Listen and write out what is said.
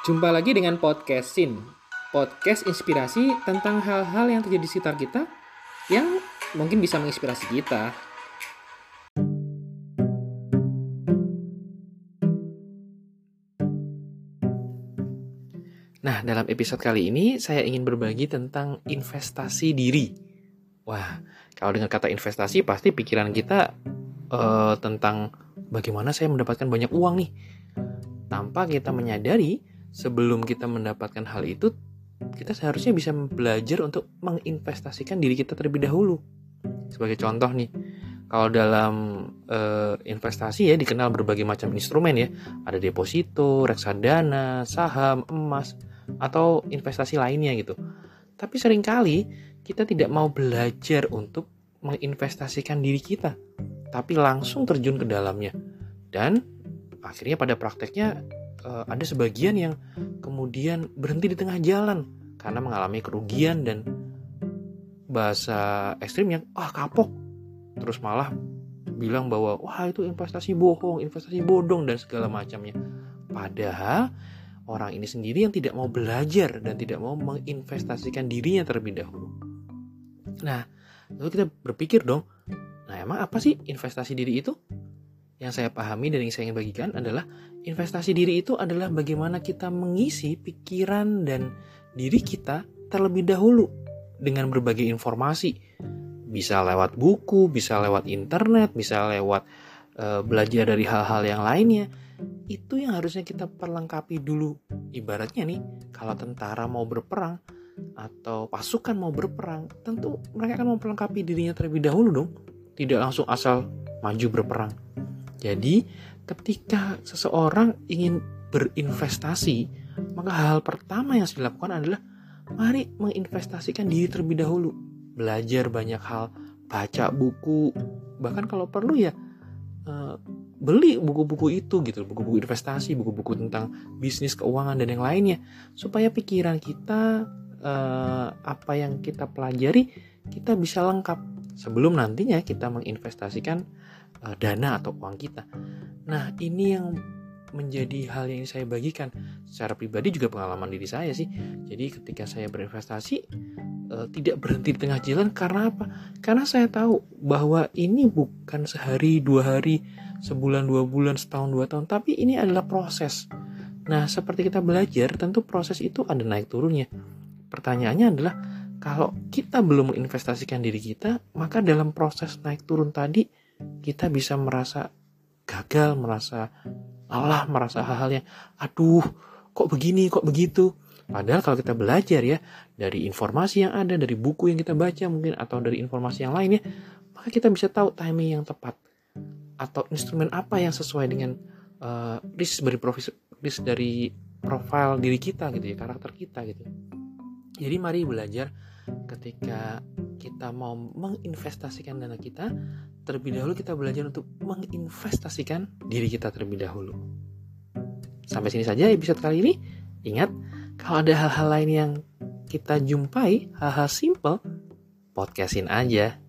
Jumpa lagi dengan podcast Sin. Podcast inspirasi tentang hal-hal yang terjadi di sekitar kita yang mungkin bisa menginspirasi kita. Nah, dalam episode kali ini saya ingin berbagi tentang investasi diri. Wah, kalau dengar kata investasi pasti pikiran kita uh, tentang bagaimana saya mendapatkan banyak uang nih. Tanpa kita menyadari, sebelum kita mendapatkan hal itu, kita seharusnya bisa belajar untuk menginvestasikan diri kita terlebih dahulu. Sebagai contoh nih, kalau dalam uh, investasi ya dikenal berbagai macam instrumen ya, ada deposito, reksadana, saham, emas, atau investasi lainnya gitu. Tapi sering kali kita tidak mau belajar untuk menginvestasikan diri kita, tapi langsung terjun ke dalamnya. Dan akhirnya pada prakteknya eh, ada sebagian yang kemudian berhenti di tengah jalan karena mengalami kerugian dan bahasa ekstrimnya ah kapok terus malah bilang bahwa wah itu investasi bohong investasi bodong dan segala macamnya padahal orang ini sendiri yang tidak mau belajar dan tidak mau menginvestasikan dirinya terlebih dahulu. Nah, lalu kita berpikir dong, nah emang apa sih investasi diri itu? Yang saya pahami dan yang saya ingin bagikan adalah investasi diri itu adalah bagaimana kita mengisi pikiran dan diri kita terlebih dahulu dengan berbagai informasi. Bisa lewat buku, bisa lewat internet, bisa lewat uh, belajar dari hal-hal yang lainnya itu yang harusnya kita perlengkapi dulu. Ibaratnya nih, kalau tentara mau berperang atau pasukan mau berperang, tentu mereka akan memperlengkapi dirinya terlebih dahulu dong. Tidak langsung asal maju berperang. Jadi, ketika seseorang ingin berinvestasi, maka hal pertama yang harus dilakukan adalah mari menginvestasikan diri terlebih dahulu. Belajar banyak hal, baca buku, bahkan kalau perlu ya eh, beli buku-buku itu gitu buku-buku investasi buku-buku tentang bisnis keuangan dan yang lainnya. Supaya pikiran kita eh, apa yang kita pelajari kita bisa lengkap. Sebelum nantinya kita menginvestasikan eh, dana atau uang kita. Nah ini yang menjadi hal yang saya bagikan. Secara pribadi juga pengalaman diri saya sih. Jadi ketika saya berinvestasi eh, tidak berhenti di tengah jalan karena apa? Karena saya tahu bahwa ini bukan sehari dua hari sebulan, dua bulan, setahun, dua tahun, tapi ini adalah proses. Nah, seperti kita belajar, tentu proses itu ada naik turunnya. Pertanyaannya adalah, kalau kita belum menginvestasikan diri kita, maka dalam proses naik turun tadi, kita bisa merasa gagal, merasa Allah, merasa hal-hal yang, aduh, kok begini, kok begitu. Padahal kalau kita belajar ya, dari informasi yang ada, dari buku yang kita baca mungkin, atau dari informasi yang lainnya, maka kita bisa tahu timing yang tepat atau instrumen apa yang sesuai dengan uh, risk dari profil risk dari profil diri kita gitu ya karakter kita gitu jadi mari belajar ketika kita mau menginvestasikan dana kita terlebih dahulu kita belajar untuk menginvestasikan diri kita terlebih dahulu. Sampai sini saja episode kali ini. Ingat kalau ada hal-hal lain yang kita jumpai hal-hal simple podcastin aja